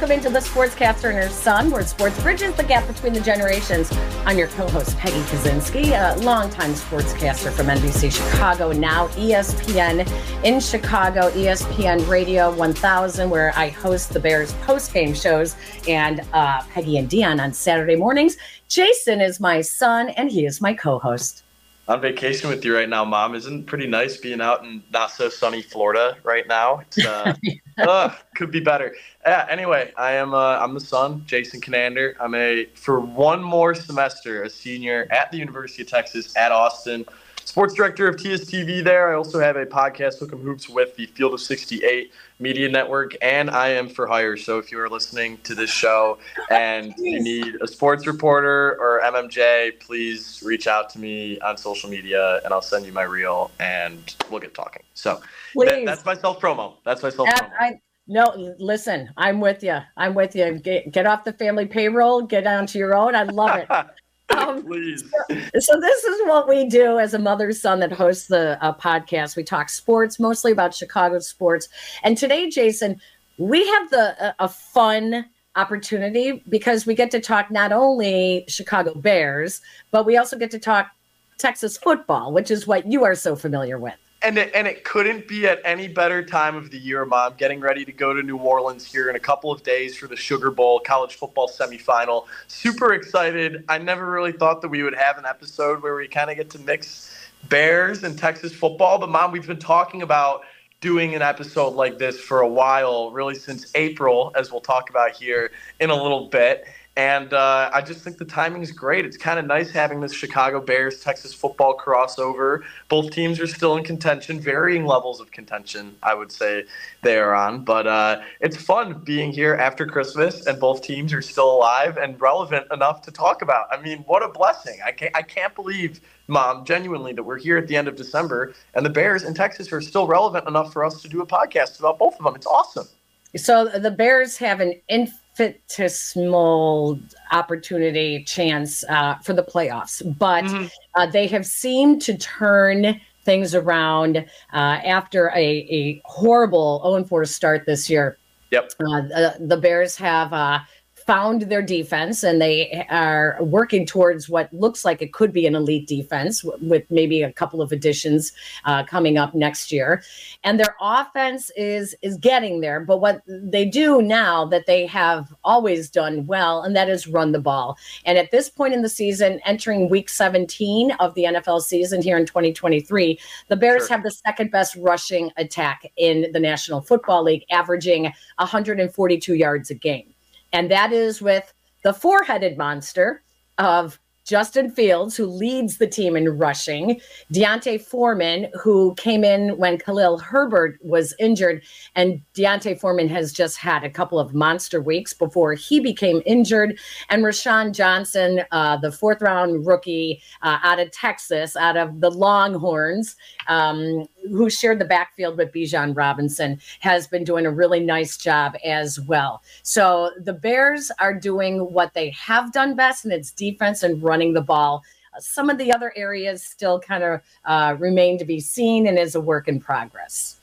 welcome into the Sportscaster and Her Son, where sports bridges the gap between the generations. I'm your co-host Peggy Kusinski, a longtime sportscaster from NBC Chicago, now ESPN in Chicago, ESPN Radio 1000, where I host the Bears post-game shows, and uh, Peggy and Dion on Saturday mornings. Jason is my son, and he is my co-host on vacation with you right now, Mom. Isn't pretty nice being out in not so sunny Florida right now? It's, uh, uh, could be better. Yeah. Anyway, I am. Uh, I'm the son, Jason Conander. I'm a for one more semester a senior at the University of Texas at Austin sports director of TSTV there. I also have a podcast, Hook 'em Hoops, with the Field of 68 Media Network, and I am for hire. So if you are listening to this show and you need a sports reporter or MMJ, please reach out to me on social media, and I'll send you my reel, and we'll get talking. So that, that's my self promo. That's my self promo. No, listen, I'm with you. I'm with you. Get, get off the family payroll, get onto your own. I love it. Um, Please. So, this is what we do as a mother son that hosts the uh, podcast. We talk sports, mostly about Chicago sports. And today, Jason, we have the uh, a fun opportunity because we get to talk not only Chicago Bears, but we also get to talk Texas football, which is what you are so familiar with and it, and it couldn't be at any better time of the year, Mom. Getting ready to go to New Orleans here in a couple of days for the Sugar Bowl college football semifinal. Super excited. I never really thought that we would have an episode where we kind of get to mix Bears and Texas football. But Mom, we've been talking about doing an episode like this for a while, really since April, as we'll talk about here in a little bit. And uh, I just think the timing is great. It's kind of nice having this Chicago Bears Texas football crossover. Both teams are still in contention, varying levels of contention, I would say they are on. But uh, it's fun being here after Christmas, and both teams are still alive and relevant enough to talk about. I mean, what a blessing! I can't, I can't believe, Mom, genuinely, that we're here at the end of December, and the Bears in Texas are still relevant enough for us to do a podcast about both of them. It's awesome. So the Bears have an infinite infinitesimal opportunity chance uh, for the playoffs, but mm-hmm. uh, they have seemed to turn things around uh, after a, a horrible 0 4 start this year. Yep. Uh, the, the, Bears have uh, found their defense and they are working towards what looks like it could be an elite defense with maybe a couple of additions uh, coming up next year. And their offense is is getting there but what they do now that they have always done well and that is run the ball. And at this point in the season entering week 17 of the NFL season here in 2023 the Bears sure. have the second best rushing attack in the National Football League averaging 142 yards a game and that is with the four headed monster of Justin Fields, who leads the team in rushing, D'Onta Foreman, who came in when Khalil Herbert was injured, and D'Onta Foreman has just had a couple of monster weeks before he became injured, and Roschon Johnson, uh, the fourth round rookie uh, out of Texas, out of the Longhorns, um, who shared the backfield with Bijan Robinson, has been doing a really nice job as well. So the Bears are doing what they have done best, and it's defense and running the ball. Some of the other areas still kind of uh, remain to be seen and is a work in progress.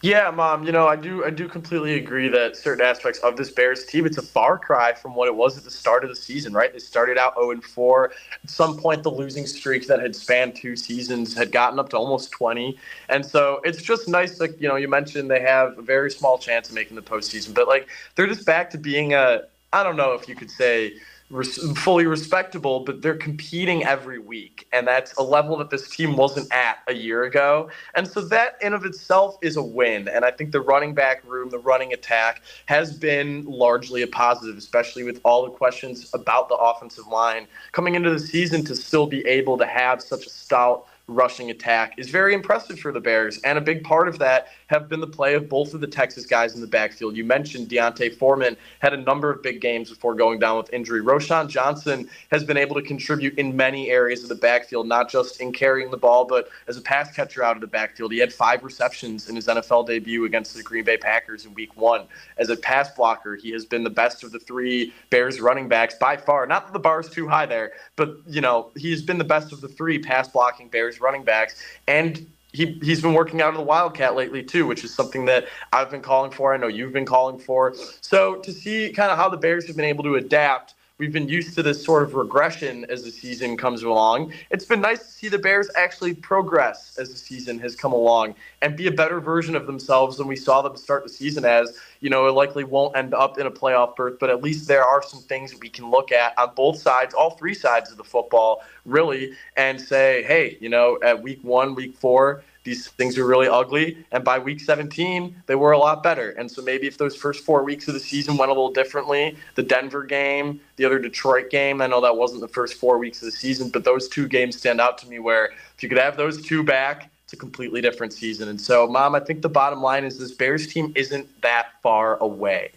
Yeah, mom. You know, I do. I do completely agree that certain aspects of this Bears team, it's a far cry from what it was at the start of the season. Right? They started out 0 and 4. At some point, the losing streak that had spanned two seasons had gotten up to almost 20. And so it's just nice. Like you know, you mentioned they have a very small chance of making the postseason, but like they're just back to being a. I don't know if you could say res- fully respectable, but they're competing every week. And that's a level that this team wasn't at a year ago. And so that in of itself is a win. And I think the running back room, the running attack has been largely a positive, especially with all the questions about the offensive line coming into the season to still be able to have such a stout rushing attack is very impressive for the Bears. And a big part of that have been the play of both of the Texas guys in the backfield. You mentioned D'Onta Foreman had a number of big games before going down with injury. Roschon Johnson has been able to contribute in many areas of the backfield, not just in carrying the ball, but as a pass catcher out of the backfield. He had five receptions in his NFL debut against the Green Bay Packers in week one. As a pass blocker, he has been the best of the three Bears running backs by far. Not that the bar is too high there, but, you know, he's been the best of the three pass blocking Bears running backs. And he, he's been working out of the Wildcat lately too, which is something that I've been calling for. I know you've been calling for. So to see kind of how the Bears have been able to adapt we've been used to this sort of regression as the season comes along. It's been nice to see the Bears actually progress as the season has come along and be a better version of themselves than we saw them start the season as. You know, it likely won't end up in a playoff berth, but at least there are some things that we can look at on both sides, all three sides of the football, really, and say, hey, you know, at week one, week four, these things were really ugly. And by week 17, they were a lot better. And so maybe if those first four weeks of the season went a little differently, the Denver game, the other Detroit game, I know that wasn't the first four weeks of the season, but those two games stand out to me where if you could have those two back, it's a completely different season. And so, Mom, I think the bottom line is this Bears team isn't that far away.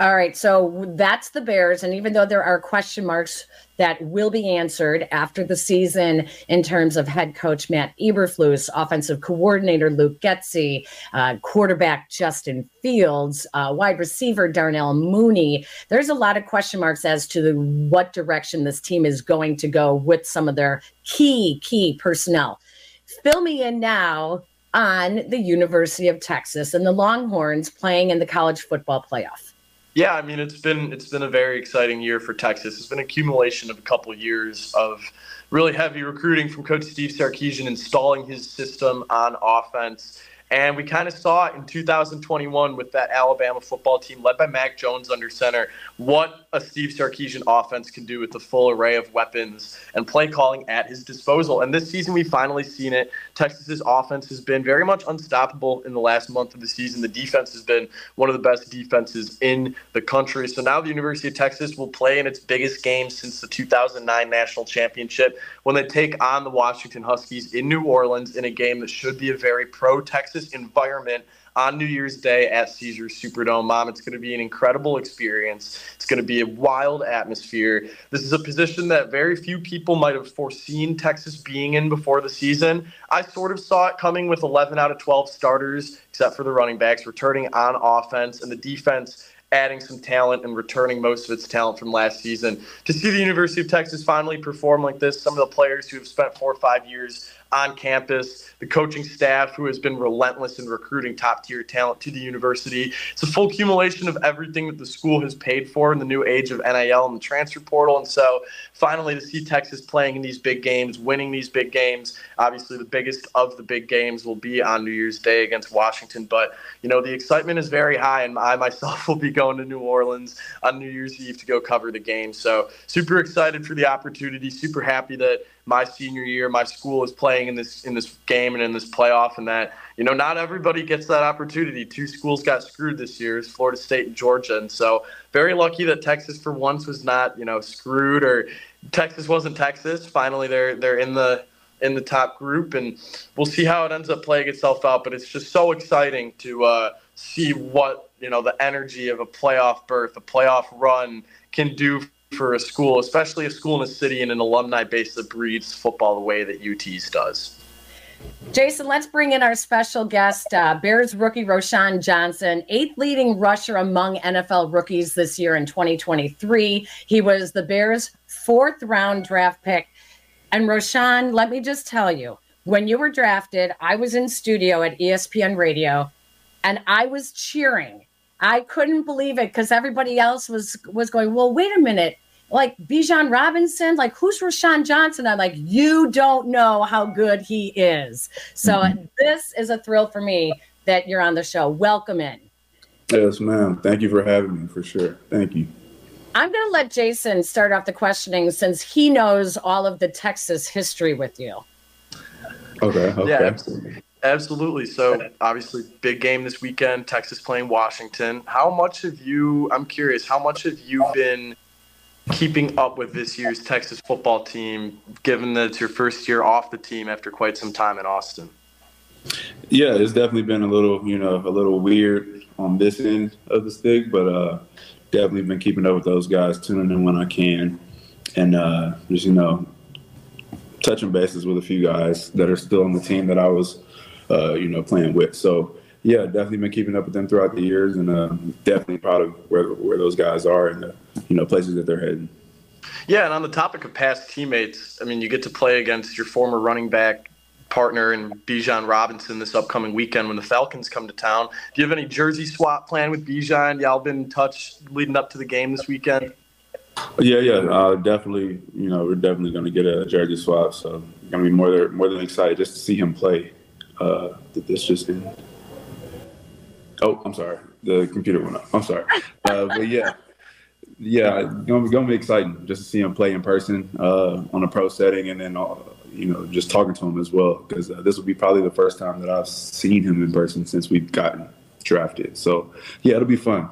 All right, so that's the Bears. And even though there are question marks that will be answered after the season in terms of head coach Matt Eberflus, offensive coordinator Luke Getsy, uh, quarterback Justin Fields, uh, wide receiver Darnell Mooney, there's a lot of question marks as to the, what direction this team is going to go with some of their key, key personnel. Fill me in now on the University of Texas and the Longhorns playing in the college football playoff. Yeah, I mean it's been it's been a very exciting year for Texas. It's been accumulation of a couple years of really heavy recruiting from Coach Steve Sarkisian, installing his system on offense and we kind of saw it in 2021 with that Alabama football team led by Mac Jones under center, what a Steve Sarkisian offense can do with the full array of weapons and play calling at his disposal. And this season, we've finally seen it. Texas's offense has been very much unstoppable in the last month of the season. The defense has been one of the best defenses in the country. So now the University of Texas will play in its biggest game since the 2009 national championship when they take on the Washington Huskies in New Orleans in a game that should be a very pro Texas Environment on New Year's Day at Caesars Superdome. Mom, it's going to be an incredible experience. It's going to be a wild atmosphere. This is a position that very few people might have foreseen Texas being in before the season. I sort of saw it coming with 11 out of 12 starters, except for the running backs, returning on offense, and the defense adding some talent and returning most of its talent from last season. To see the University of Texas finally perform like this, some of the players who have spent four or five years on campus, the coaching staff who has been relentless in recruiting top tier talent to the university. It's a full accumulation of everything that the school has paid for in the new age of NIL and the transfer portal. And so finally to see Texas playing in these big games, winning these big games, obviously the biggest of the big games will be on New Year's Day against Washington. But, you know, the excitement is very high, and I myself will be going to New Orleans on New Year's Eve to go cover the game. So super excited for the opportunity, super happy that my senior year, my school is playing in this in this game and in this playoff, and that you know not everybody gets that opportunity. Two schools got screwed this year: is Florida State and Georgia, and so very lucky that Texas for once was not you know screwed or Texas wasn't Texas. Finally, they're they're in the in the top group, and we'll see how it ends up playing itself out. But it's just so exciting to uh, see what you know the energy of a playoff berth, a playoff run can do for a school, especially a school in a city and an alumni base that breeds football the way that UT's does. Jason, let's bring in our special guest, uh, Bears rookie Roschon Johnson, eighth leading rusher among NFL rookies this year in 2023. He was the Bears' fourth round draft pick. And Roschon, let me just tell you, when you were drafted, I was in studio at ESPN Radio and I was cheering I couldn't believe it because everybody else was was going, well, wait a minute. Like Bijan Robinson, like who's Roschon Johnson? I'm like, you don't know how good he is. So mm-hmm. this is a thrill for me that you're on the show. Welcome in. Yes, ma'am. Thank you for having me for sure. Thank you. I'm going to let Jason start off the questioning since he knows all of the Texas history with you. Okay. Okay. Yeah, absolutely. Absolutely. So obviously, big game this weekend. Texas playing Washington. How much have you? I'm curious. How much have you been keeping up with this year's Texas football team, given that it's your first year off the team after quite some time in Austin? Yeah, it's definitely been a little, you know, a little weird on this end of the stick, but uh, definitely been keeping up with those guys, tuning in when I can, and uh, just you know, touching bases with a few guys that are still on the team that I was uh, you know, playing with. So yeah, definitely been keeping up with them throughout the years, and uh, definitely proud of where where those guys are and the you know places that they're heading. Yeah, and on the topic of past teammates, I mean, you get to play against your former running back partner in Bijan Robinson this upcoming weekend when the Falcons come to town. Do you have any jersey swap plan with Bijan? Y'all been in touch leading up to the game this weekend? Yeah, yeah, uh, definitely. You know, we're definitely going to get a jersey swap. So, going to be more than more than excited just to see him play. Uh, did this just in. Oh, I'm sorry. The computer went up. I'm sorry. Uh, but yeah, yeah, gonna, gonna be exciting just to see him play in person uh, on a pro setting, and then uh, you know just talking to him as well because uh, this will be probably the first time that I've seen him in person since we've gotten drafted. So yeah, it'll be fun.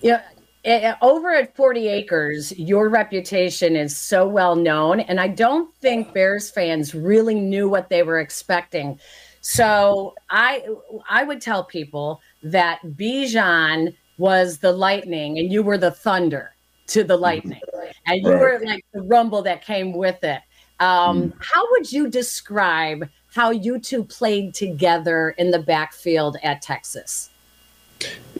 Yeah, over at 40 acres your reputation is so well known and i don't think bears fans really knew what they were expecting so i i would tell people that bijan was the lightning and you were the thunder to the lightning and you right. were like the rumble that came with it um, mm. how would you describe how you two played together in the backfield at texas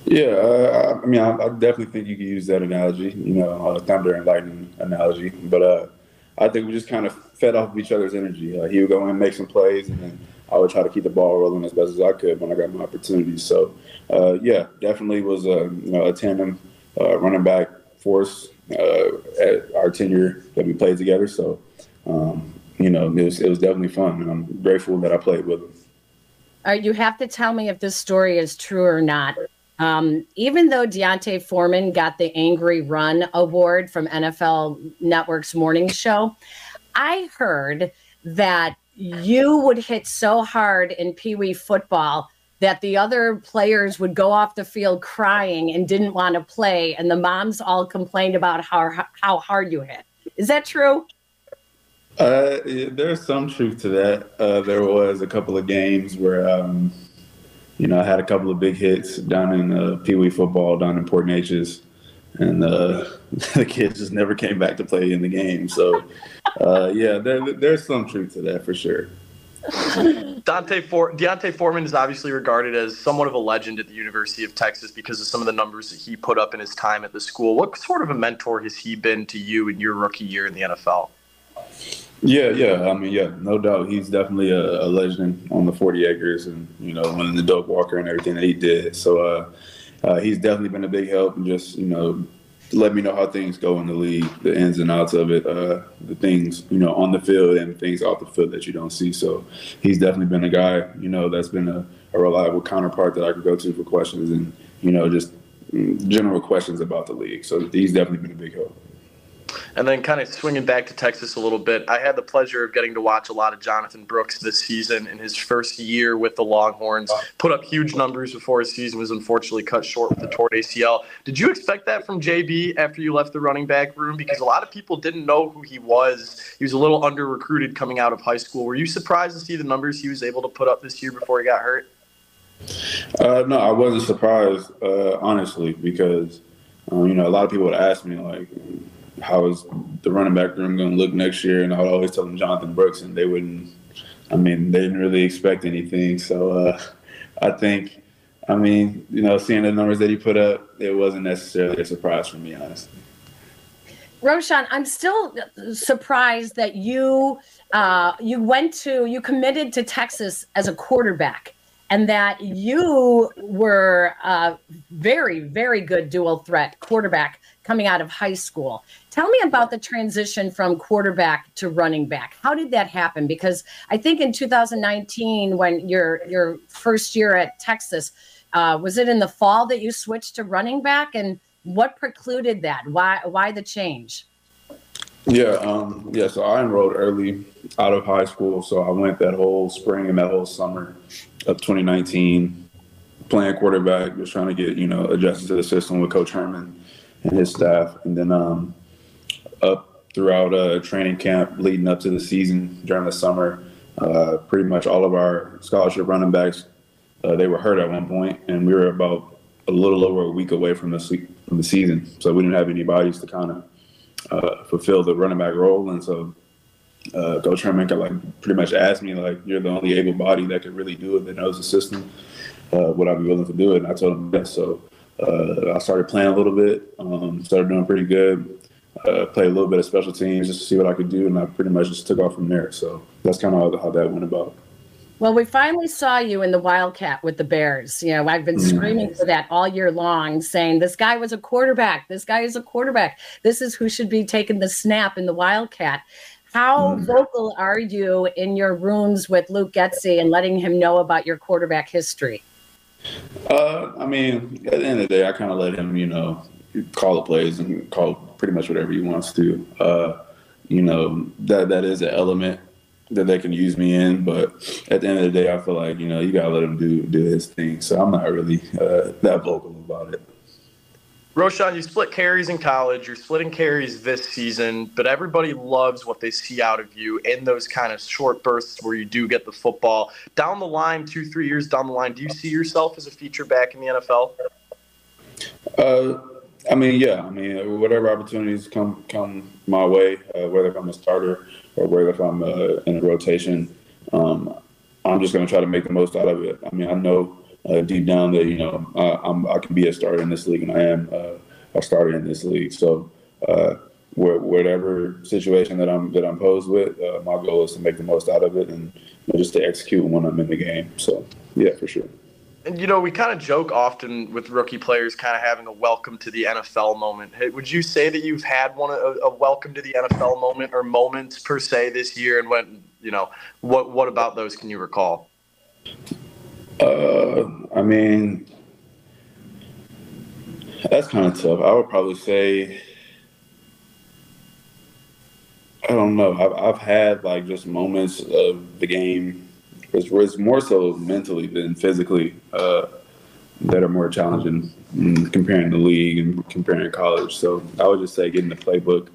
yeah, uh, I mean, I, I, definitely think you could use that analogy, you know, uh, thunder and lightning analogy. But uh, I think we just kind of fed off of each other's energy. He would go in and make some plays, and then I would try to keep the ball rolling as best as I could when I got my opportunities. So, uh, yeah, definitely was a you know a tandem running back force at our tenure that we played together. So, um, you know, it was it was definitely fun, and I'm grateful that I played with him. Uh, you have to tell me if this story is true or not. Um, even though D'Onta Foreman got the Angry Run Award from NFL Network's morning show, I heard that you would hit so hard in Pee Wee football that the other players would go off the field crying and didn't want to play, and the moms all complained about how how hard you hit. Is that true? Uh, there's some truth to that. Uh, there was a couple of games where, um, you know, I had a couple of big hits down in uh, Pee Wee football down in Port Neches, and uh, the kids just never came back to play in the game. So, uh, yeah, there, there's some truth to that for sure. Dante For- D'Onta Foreman is obviously regarded as somewhat of a legend at the University of Texas because of some of the numbers that he put up in his time at the school. What sort of a mentor has he been to you in your rookie year in the NFL? Yeah, yeah. I mean, yeah, no doubt. He's definitely a, a legend on the 40 acres and, you know, winning the Doak Walker and everything that he did. So uh, uh, he's definitely been a big help and just, you know, let me know how things go in the league, the ins and outs of it, uh, the things, you know, on the field and things off the field that you don't see. So he's definitely been a guy, you know, that's been a, a reliable counterpart that I could go to for questions and, you know, just mm, general questions about the league. So he's definitely been a big help. And then kind of swinging back to Texas a little bit, I had the pleasure of getting to watch a lot of Jonathan Brooks this season in his first year with the Longhorns. Put up huge numbers before his season was unfortunately cut short with the torn ACL. Did you expect that from JB after you left the running back room? Because a lot of people didn't know who he was. He was a little under recruited coming out of high school. Were you surprised to see the numbers he was able to put up this year before he got hurt? Uh, no, I wasn't surprised, uh, honestly, because um, you know a lot of people would ask me like, how is the running back room going to look next year? And I would always tell them Jonathan Brooks, and they wouldn't. I mean, they didn't really expect anything. So uh, I think, I mean, you know, seeing the numbers that he put up, it wasn't necessarily a surprise for me, honestly. Roschon, I'm still surprised that you uh, you went to you committed to Texas as a quarterback, and that you were a very very good dual threat quarterback coming out of high school. Tell me about the transition from quarterback to running back. How did that happen? Because I think in 2019, when your your first year at Texas, uh, was it in the fall that you switched to running back? And what precluded that? Why why the change? Yeah, um, yeah. So I enrolled early out of high school, so I went that whole spring and that whole summer of 2019 playing quarterback, just trying to get you know adjusted to the system with Coach Herman and his staff, and then um, up throughout uh, training camp leading up to the season during the summer. Uh, pretty much all of our scholarship running backs uh, they were hurt at one point, and we were about a little over a week away from the from the season, so we didn't have any bodies to kind of uh, fulfill the running back role, and so. Uh, Coach Herman like pretty much asked me like, "You're the only able body that could really do it that knows the system. Uh, would I be willing to do it?" And I told him yes. So uh, I started playing a little bit, um, started doing pretty good. Uh, play a little bit of special teams just to see what I could do, and I pretty much just took off from there. So that's kind of how, how that went about. Well, we finally saw you in the Wildcat with the Bears. You know, I've been mm-hmm. screaming for that all year long, saying this guy was a quarterback. This guy is a quarterback. This is who should be taking the snap in the Wildcat. How mm. vocal are you in your rooms with Luke Getsy and letting him know about your quarterback history? Uh, I mean, at the end of the day, I kind of let him, you know, call the plays and call pretty much whatever he wants to. Uh, you know, that that is an element that they can use me in, but at the end of the day, I feel like you know you gotta let him do do his thing. So I'm not really uh, that vocal about it. Roschon, you split carries in college. You're splitting carries this season, but everybody loves what they see out of you in those kind of short bursts where you do get the football. Down the line, two, three years down the line, do you see yourself as a feature back in the NFL? Uh, I mean, yeah. I mean, whatever opportunities come come my way, uh, whether I'm a starter or whether if I'm uh, in a rotation, um, I'm just going to try to make the most out of it. I mean, I know uh, deep down that you know I, I, can be a starter in this league, and I am uh, a starter in this league. So uh, whatever situation that I'm that I'm posed with, uh, my goal is to make the most out of it and you know, just to execute when I'm in the game. So yeah, for sure. And you know, we kind of joke often with rookie players kind of having a welcome to the NFL moment. Would you say that you've had one a, a welcome to the NFL moment or moments per se this year? And when you know, what what about those can you recall? Uh, I mean, that's kind of tough. I would probably say, I don't know. I've, I've had like just moments of the game. It's, it's more so mentally than physically uh, that are more challenging comparing the league and comparing college. So I would just say getting the playbook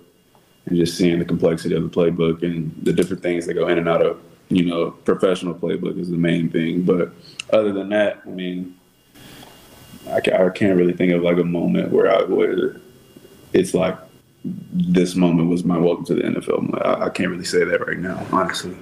and just seeing the complexity of the playbook and the different things that go in and out of you know, professional playbook is the main thing. But other than that, I mean, I, can't really think of like a moment where I would. It's like this moment was my welcome to the NFL. I can't really say that right now, honestly.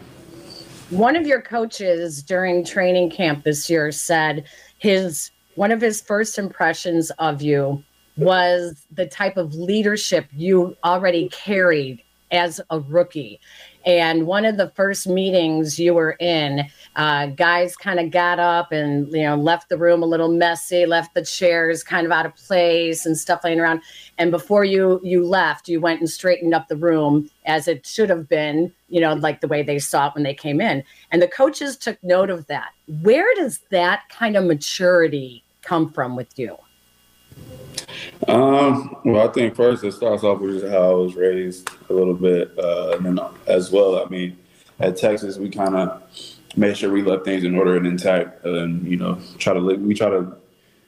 One of your coaches during training camp this year said his one of his first impressions of you was the type of leadership you already carried as a rookie. And one of the first meetings you were in, uh, guys kind of got up and you know left the room a little messy, left the chairs kind of out of place and stuff laying around. And before you you left, you went and straightened up the room as it should have been, you know, like the way they saw it when they came in. And the coaches took note of that. Where does that kind of maturity come from with you? Um, well, I think first it starts off with just how I was raised a little bit, uh, and then as well. I mean, at Texas, we kind of made sure we left things in order and intact, and you know, try to we try to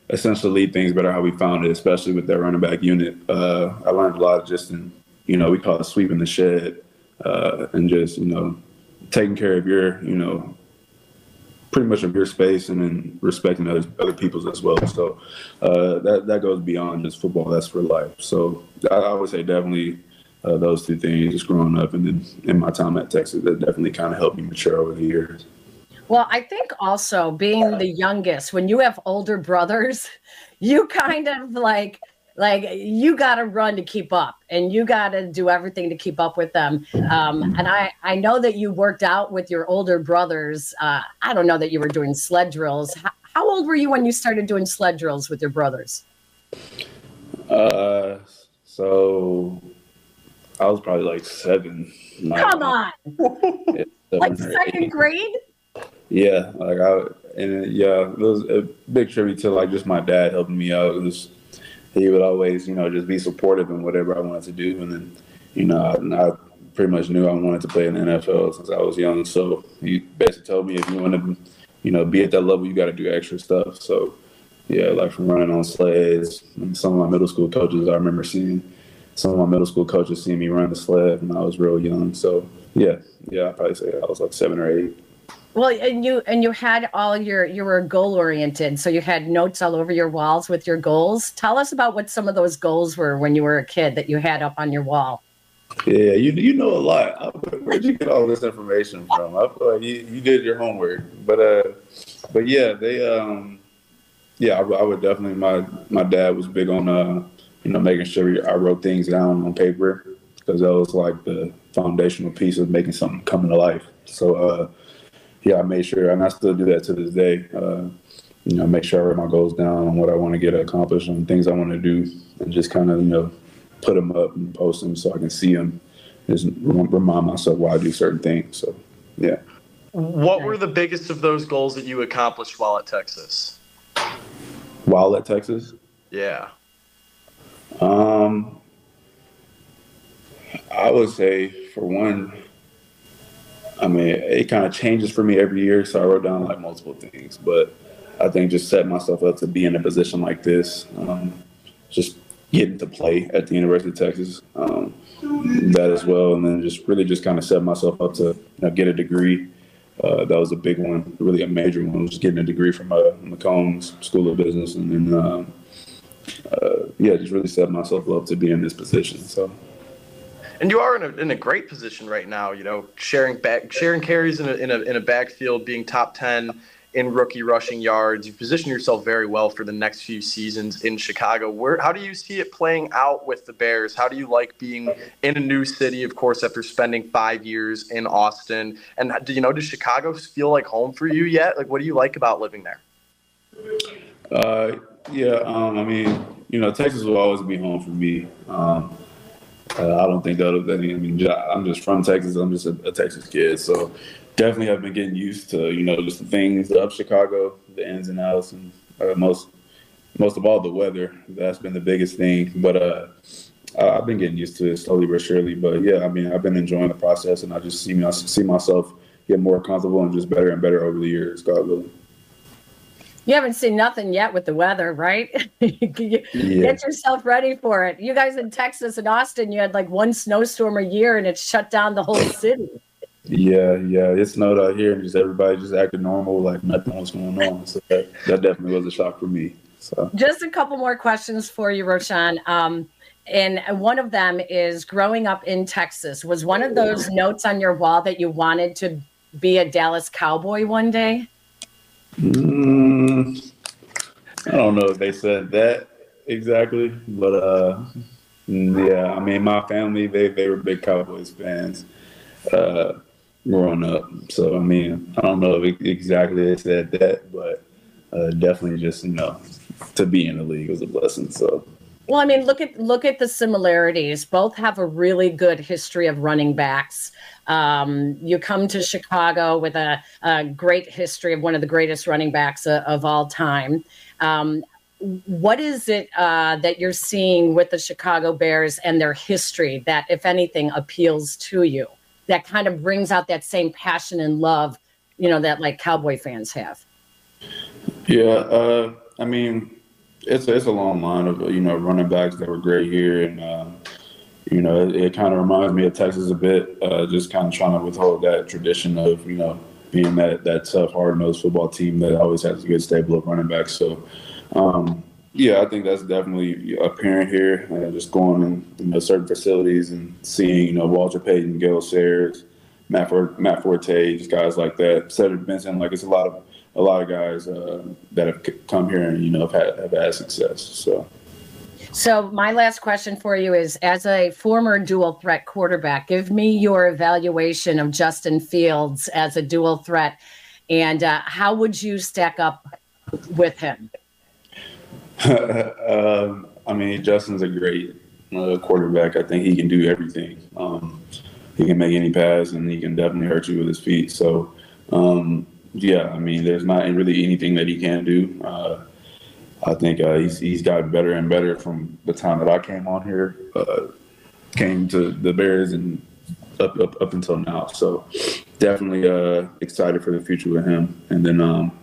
essentially lead things better how we found it, especially with that running back unit. Uh, I learned a lot just in you know we call it sweeping the shed, uh, and just you know taking care of your you know pretty much of your space and then respecting other other people's as well. So uh, that that goes beyond just football. That's for life. So I, I would say definitely uh, those two things, just growing up and then in my time at Texas, that definitely kind of helped me mature over the years. Well, I think also being the youngest, when you have older brothers, you kind of like like you got to run to keep up and you got to do everything to keep up with them. Um, and i i know that you worked out with your older brothers. Uh, i don't know that you were doing sled drills. How, how, old were you when you started doing sled drills with your brothers? Uh so i was probably like seven come on! Like second grade? Yeah like i and yeah it was a big tribute to like just my dad helping me out. It was he would always, you know, just be supportive in whatever I wanted to do. And then, you know, I, I pretty much knew I wanted to play in the NFL since I was young. So he basically told me if you want to, you know, be at that level, you got to do extra stuff. So, yeah, like from running on sleds. some of my middle school coaches, I remember seeing some of my middle school coaches seeing me run the sled when I was real young. So, yeah, yeah, I'd probably say I was like seven or eight. Well, and you and you had all your you were goal oriented, so you had notes all over your walls with your goals. Tell us about what some of those goals were when you were a kid that you had up on your wall. Yeah, you you know a lot. Where'd you get all this information from? I feel like you, you did your homework, but uh, but yeah, they um, yeah, I, I would definitely. My my dad was big on uh, you know, making sure I wrote things down on paper because that was like the foundational piece of making something come to life. So, uh, yeah, I made sure, and I still do that to this day. Uh, you know, make sure I write my goals down and what I want to get accomplished and things I want to do, and just kind of you know put them up and post them so I can see them. Just remind myself why I do certain things. So, yeah. What were the biggest of those goals that you accomplished while at Texas? While at Texas? Yeah. Um, I would say for one, I mean, it kind of changes for me every year. So I wrote down like multiple things, but I think just set myself up to be in a position like this, um, just getting to play at the University of Texas, um, that as well, and then just really just kind of set myself up to you know, get a degree. Uh, that was a big one, really a major one, was getting a degree from uh, McCombs School of Business, and then um, uh, yeah, just really set myself up to be in this position. So. And you are in a, in a great position right now. You know, sharing back sharing carries in a, in a in a backfield, being top ten in rookie rushing yards. You position yourself very well for the next few seasons in Chicago. Where how do you see it playing out with the Bears? How do you like being in a new city, of course, after spending five years in Austin? And do you know does Chicago feel like home for you yet? Like, what do you like about living there? Uh, yeah, um, I mean, you know, Texas will always be home for me. Um, uh, I don't think that'll. I mean, I'm just from Texas. I'm just a, a Texas kid, so definitely I've been getting used to you know just the things of Chicago, the ins and outs, and uh, most most of all the weather. That's been the biggest thing. But uh, I've been getting used to it slowly but surely. But yeah, I mean, I've been enjoying the process, and I just see me see myself get more comfortable and just better and better over the years. God willing. You haven't seen nothing yet with the weather, right? yeah. Get yourself ready for it. You guys in Texas and Austin, you had like one snowstorm a year, and it shut down the whole city. Yeah, yeah, it snowed out here, and just everybody just acted normal, like nothing was going on. So that, that definitely was a shock for me. So just a couple more questions for you, Roschon. Um, and one of them is growing up in Texas. Was one of those notes on your wall that you wanted to be a Dallas Cowboy one day? Mm, I don't know if they said that exactly, but uh, yeah, I mean, my family they they were big Cowboys fans. Uh, growing up. So I mean, I don't know if exactly they said that, but uh, definitely just you know to be in the league was a blessing. So. Well, I mean, look at look at the similarities. Both have a really good history of running backs. Um, you come to Chicago with a, a, great history of one of the greatest running backs uh, of all time. Um, what is it uh, that you're seeing with the Chicago Bears and their history that, if anything, appeals to you? that kind of brings out that same passion and love, you know, that like cowboy fans have. Yeah, uh, I mean, it's it's a long line of you know running backs that were great here, and uh, you know it, it kind of reminds me of Texas a bit. Uh, just kind of trying to withhold that tradition of you know being that that tough, hard nosed football team that always has a good stable of running backs. So. Um, yeah, I think that's definitely apparent here. Uh, just going in you know, certain facilities and seeing, you know, Walter Payton, Gale Sayers, Matt, For- Matt Forte, just guys like that. Cedric Benson, like it's a lot of a lot of guys uh, that have come here and you know have had, have had success. So. So my last question for you is: as a former dual threat quarterback, give me your evaluation of Justin Fields as a dual threat, and uh, how would you stack up with him? um, I mean, Justin's a great uh, quarterback. I think he can do everything. Um, he can make any pass, and he can definitely hurt you with his feet. So, um, yeah, I mean, there's not really anything that he can't do. Uh, I think uh, he's he's gotten better and better from the time that I came on here, uh, came to the Bears, and up up up until now. So, definitely uh, excited for the future with him. And then um,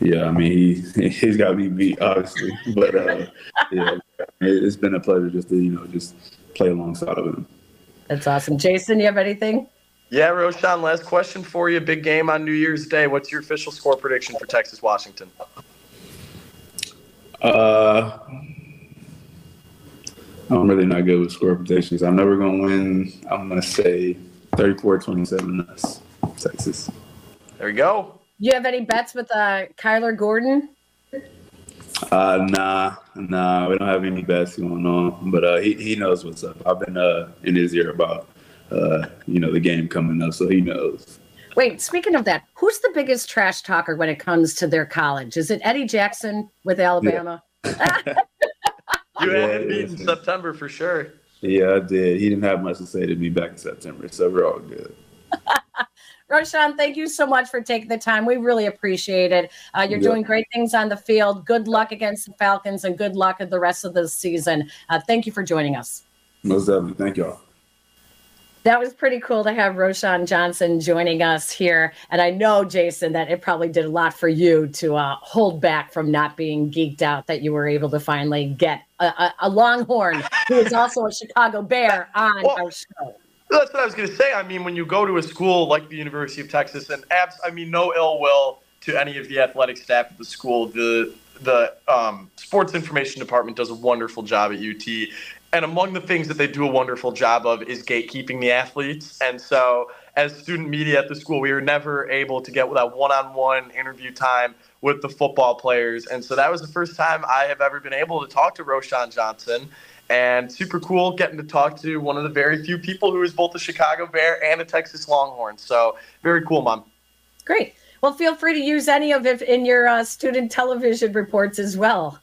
yeah, I mean he he's got me beat obviously, but uh, yeah, it's been a pleasure just to you know just play alongside of him. That's awesome, Jason. You have anything? Yeah, Roschon, Last question for you. Big game on New Year's Day. What's your official score prediction for Texas Washington? Uh, I'm really not good with score predictions. I'm never gonna win. I'm gonna say 34-27 us, Texas. There you go. You have any bets with uh, Kyler Gordon? Uh, nah, nah, we don't have any bets going on. But uh, he he knows what's up. I've been uh in his ear about uh you know the game coming up, so he knows. Wait, speaking of that, who's the biggest trash talker when it comes to their college? Is it Eddie Jackson with Alabama? Yeah. you yeah, had me in September for sure. Yeah, I did. He didn't have much to say to me back in September, so we're all good. Roschon, thank you so much for taking the time. We really appreciate it. Uh, you're doing great things on the field. Good luck against the Falcons and good luck at the rest of the season. Uh, thank you for joining us. Most definitely. Thank y'all. That was pretty cool to have Roschon Johnson joining us here. And I know, Jason, that it probably did a lot for you to uh, hold back from not being geeked out that you were able to finally get a, a, a Longhorn who is also a Chicago Bear on well, our show. That's what I was going to say. I mean, when you go to a school like the University of Texas, and abs, I mean, no ill will to any of the athletic staff at the school. The the um, sports information department does a wonderful job at UT. And among the things that they do a wonderful job of is gatekeeping the athletes. And so, as student media at the school, we were never able to get that one on one interview time with the football players. And so, that was the first time I have ever been able to talk to Roschon Johnson and super cool getting to talk to one of the very few people who is both a Chicago Bear and a Texas Longhorn. So very cool, mom. Great. Well, feel free to use any of it in your uh, student television reports as well.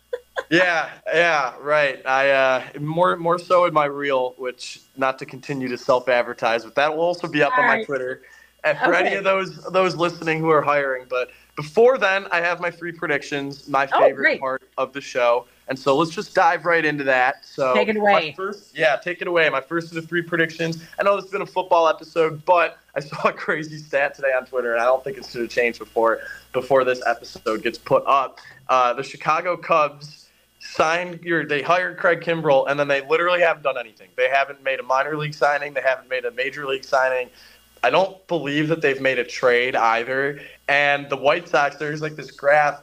Yeah, yeah, right. I uh, more more so in my reel, which not to continue to self-advertise, but that will also be up All on right. my Twitter. And for okay. any of those those listening who are hiring, but before then, I have my three predictions, my oh, favorite oh, part of the show. And so let's just dive right into that. So take it away. First, yeah, take it away. My first of the three predictions. I know this has been a football episode, but I saw a crazy stat today on Twitter, and I don't think it's going to change before before this episode gets put up. Uh, the Chicago Cubs signed your they hired Craig Kimbrel, and then they literally haven't done anything. They haven't made a minor league signing. They haven't made a major league signing. I don't believe that they've made a trade either. And the White Sox, there's like this graph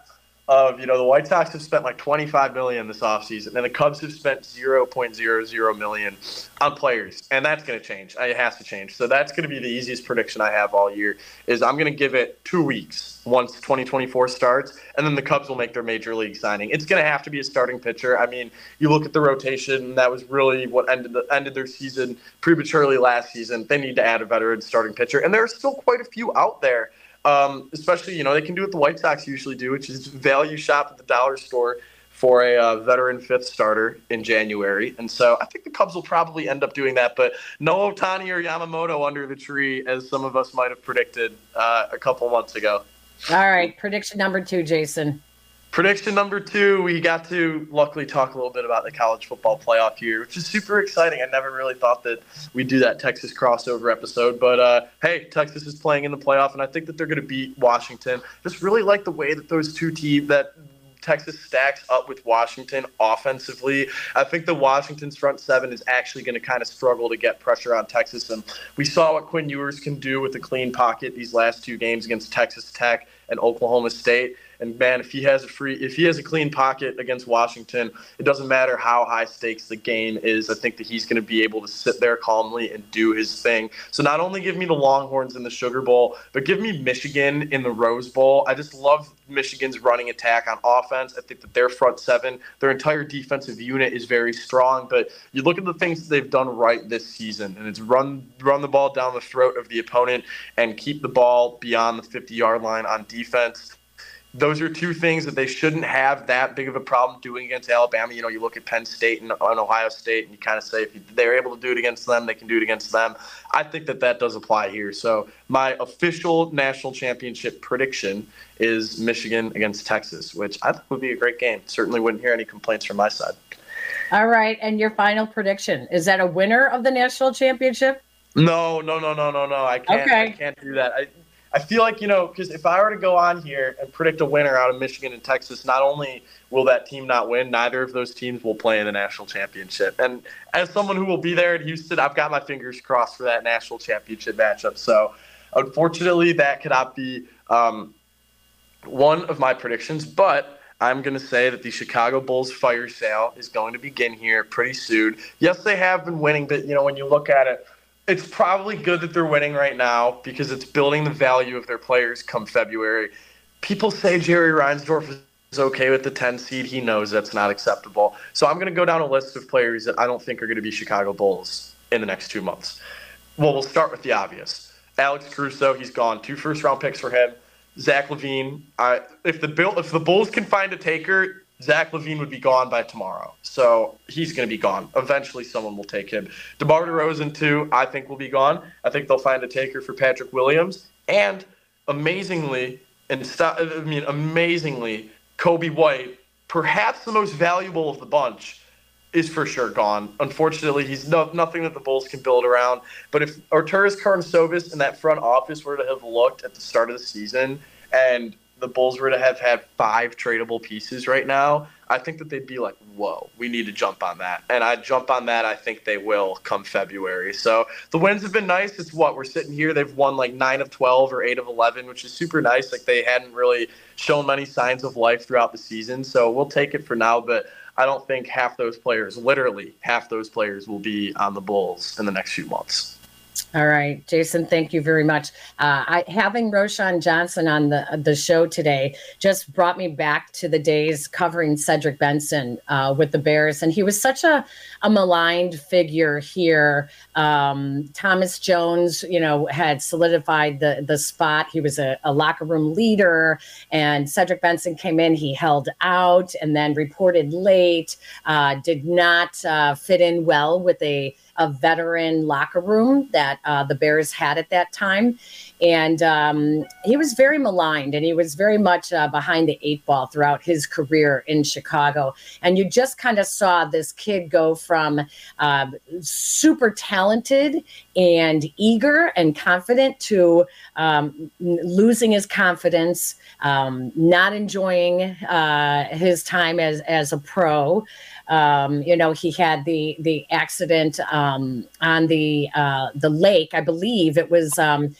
of you know the White Sox have spent like 25 million this offseason, and the Cubs have spent 0.00 million on players, and that's going to change. It has to change. So that's going to be the easiest prediction I have all year. Is I'm going to give it two weeks once 2024 starts, and then the Cubs will make their major league signing. It's going to have to be a starting pitcher. I mean, you look at the rotation; that was really what ended the, ended their season prematurely last season. They need to add a veteran starting pitcher, and there are still quite a few out there um, especially, you know, they can do what the White Sox usually do, which is value shop at the dollar store for a uh, veteran fifth starter in January. And so I think the Cubs will probably end up doing that, but no Ohtani or Yamamoto under the tree, as some of us might have predicted uh, a couple months ago. All right. Prediction number two, Jason. Prediction number two, we got to luckily talk a little bit about the college football playoff year, which is super exciting. I never really thought that we'd do that Texas crossover episode, but uh, hey, Texas is playing in the playoff, and I think that they're going to beat Washington. Just really like the way that those two teams, that Texas stacks up with Washington offensively. I think the Washington's front seven is actually going to kind of struggle to get pressure on Texas. And we saw what Quinn Ewers can do with a clean pocket these last two games against Texas Tech and Oklahoma State. And man, if he has a free, if he has a clean pocket against Washington, it doesn't matter how high stakes the game is. I think that he's going to be able to sit there calmly and do his thing. So not only give me the Longhorns in the Sugar Bowl, but give me Michigan in the Rose Bowl. I just love Michigan's running attack on offense. I think that their front seven, their entire defensive unit is very strong. But you look at the things that they've done right this season, and it's run run the ball down the throat of the opponent and keep the ball beyond the 50 yard line on defense those are two things that they shouldn't have that big of a problem doing against Alabama. You know, you look at Penn State and, and Ohio State, and you kind of say if they're able to do it against them, they can do it against them. I think that that does apply here. So my official national championship prediction is Michigan against Texas, which I think would be a great game. Certainly wouldn't hear any complaints from my side. All right, and your final prediction is that a winner of the national championship? No, no, no, no, no, no. I can't. Okay. I can't do that. I, I feel like you know because if I were to go on here and predict a winner out of Michigan and Texas, not only will that team not win, neither of those teams will play in the national championship. And as someone who will be there in Houston, I've got my fingers crossed for that national championship matchup. So unfortunately, that cannot be um, one of my predictions, but. I'm going to say that the Chicago Bulls fire sale is going to begin here pretty soon. Yes, they have been winning, but you know when you look at it, it's probably good that they're winning right now because it's building the value of their players come February. People say Jerry Reinsdorf is okay with the 10 seed. He knows that's not acceptable. So I'm going to go down a list of players that I don't think are going to be Chicago Bulls in the next two months. Well, we'll start with the obvious. Alex Caruso, he's gone. Two first round picks for him. Zach LaVine. I, if the if the Bulls can find a taker, Zach LaVine would be gone by tomorrow. So he's going to be gone. Eventually, someone will take him. DeMar DeRozan, too, I think will be gone. I think they'll find a taker for Patrick Williams. And amazingly, and I mean, amazingly, Coby White, perhaps the most valuable of the bunch, is for sure gone. Unfortunately, he's no, nothing that the Bulls can build around. But if Arturas Karnisovas and that front office were to have looked at the start of the season and the Bulls were to have had five tradable pieces right now, I think that they'd be like, whoa, we need to jump on that. And I jump on that. I think they will come February. So the wins have been nice. It's what we're sitting here. They've won like nine of 12 or eight of 11, which is super nice. Like they hadn't really shown many signs of life throughout the season. So we'll take it for now. But I don't think half those players, literally half those players, will be on the Bulls in the next few months. All right, Jason, thank you very much. Uh, I, having Roschon Johnson on the the show today just brought me back to the days covering Cedric Benson uh, with the Bears, and he was such a, a maligned figure here. Um, Thomas Jones, you know, had solidified the the spot. He was a, a locker room leader, and Cedric Benson came in. He held out and then reported late. Uh, did not uh, fit in well with a a veteran locker room that uh, the Bears had at that time. And um, he was very maligned and he was very much uh, behind the eight ball throughout his career in Chicago. And you just kind of saw this kid go from uh, super talented and eager and confident to um, losing his confidence, um, not enjoying uh, his time as, as a pro. Um, you know, he had the the accident um, on the uh, the lake. I believe it was um,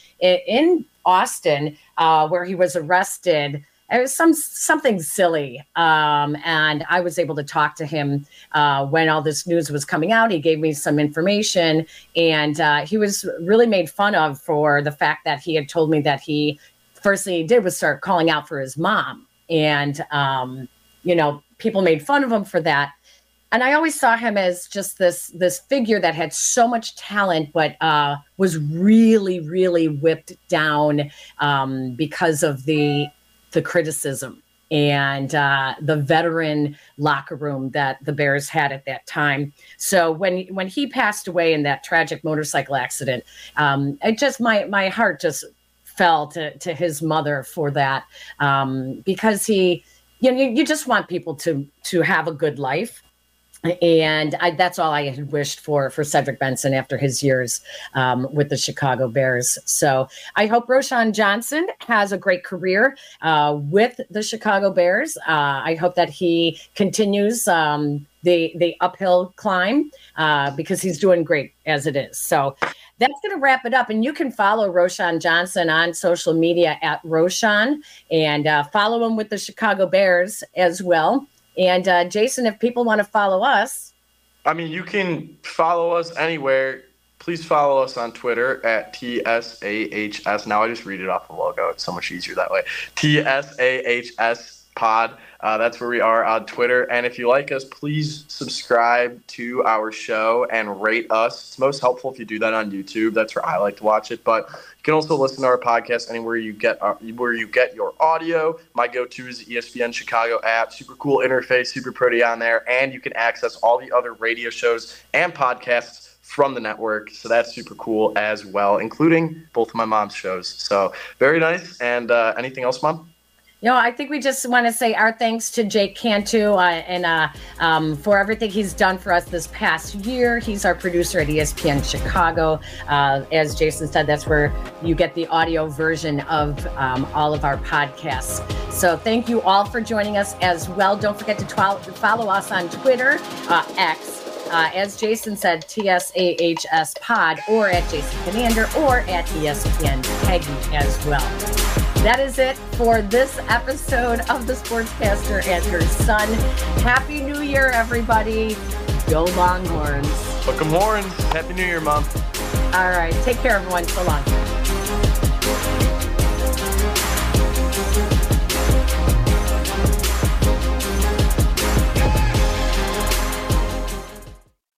in Austin uh, where he was arrested. It was some something silly, um, and I was able to talk to him uh, when all this news was coming out. He gave me some information, and uh, he was really made fun of for the fact that he had told me that he first thing he did was start calling out for his mom, and um, you know people made fun of him for that and I always saw him as just this this figure that had so much talent, but uh, was really, really whipped down um, because of the the criticism and uh, the veteran locker room that the Bears had at that time. So when when he passed away in that tragic motorcycle accident, um, it just my my heart just fell to to his mother for that um, because he you know you, you just want people to to have a good life and I, that's all I had wished for for Cedric Benson after his years um, with the Chicago Bears. So I hope Roschon Johnson has a great career uh, with the Chicago Bears. Uh, I hope that he continues um, the the uphill climb uh, because he's doing great as it is. So that's going to wrap it up. And you can follow Roschon Johnson on social media at Roschon and uh, follow him with the Chicago Bears as well. And uh, Jason, if people want to follow us, I mean, you can follow us anywhere. Please follow us on Twitter at TSAHS. Now I just read it off the logo. It's so much easier that way. TSAHS pod. Uh, that's where we are on Twitter. And if you like us, please subscribe to our show and rate us. It's most helpful if you do that on YouTube. That's where I like to watch it. But you can also listen to our podcast anywhere you get our, where you get your audio. My go-to is the ESPN Chicago app. Super cool interface, super pretty on there, and you can access all the other radio shows and podcasts from the network. So that's super cool as well, including both of my mom's shows. So very nice. And uh, anything else, mom? No, I think we just want to say our thanks to Jake Cantu uh, and uh, um, for everything he's done for us this past year. He's our producer at ESPN Chicago. Uh, as Jason said, that's where you get the audio version of um, all of our podcasts. So thank you all for joining us as well. Don't forget to follow us on Twitter, uh, X, uh, as Jason said, TSAHS Pod, or at Jason Commander, or at ESPN Peggy as well. That is it for this episode of The Sportscaster and Her Son. Happy New Year, everybody. Go Longhorns. Welcome, Horns. Happy New Year, Mom. All right. Take care, everyone. So long.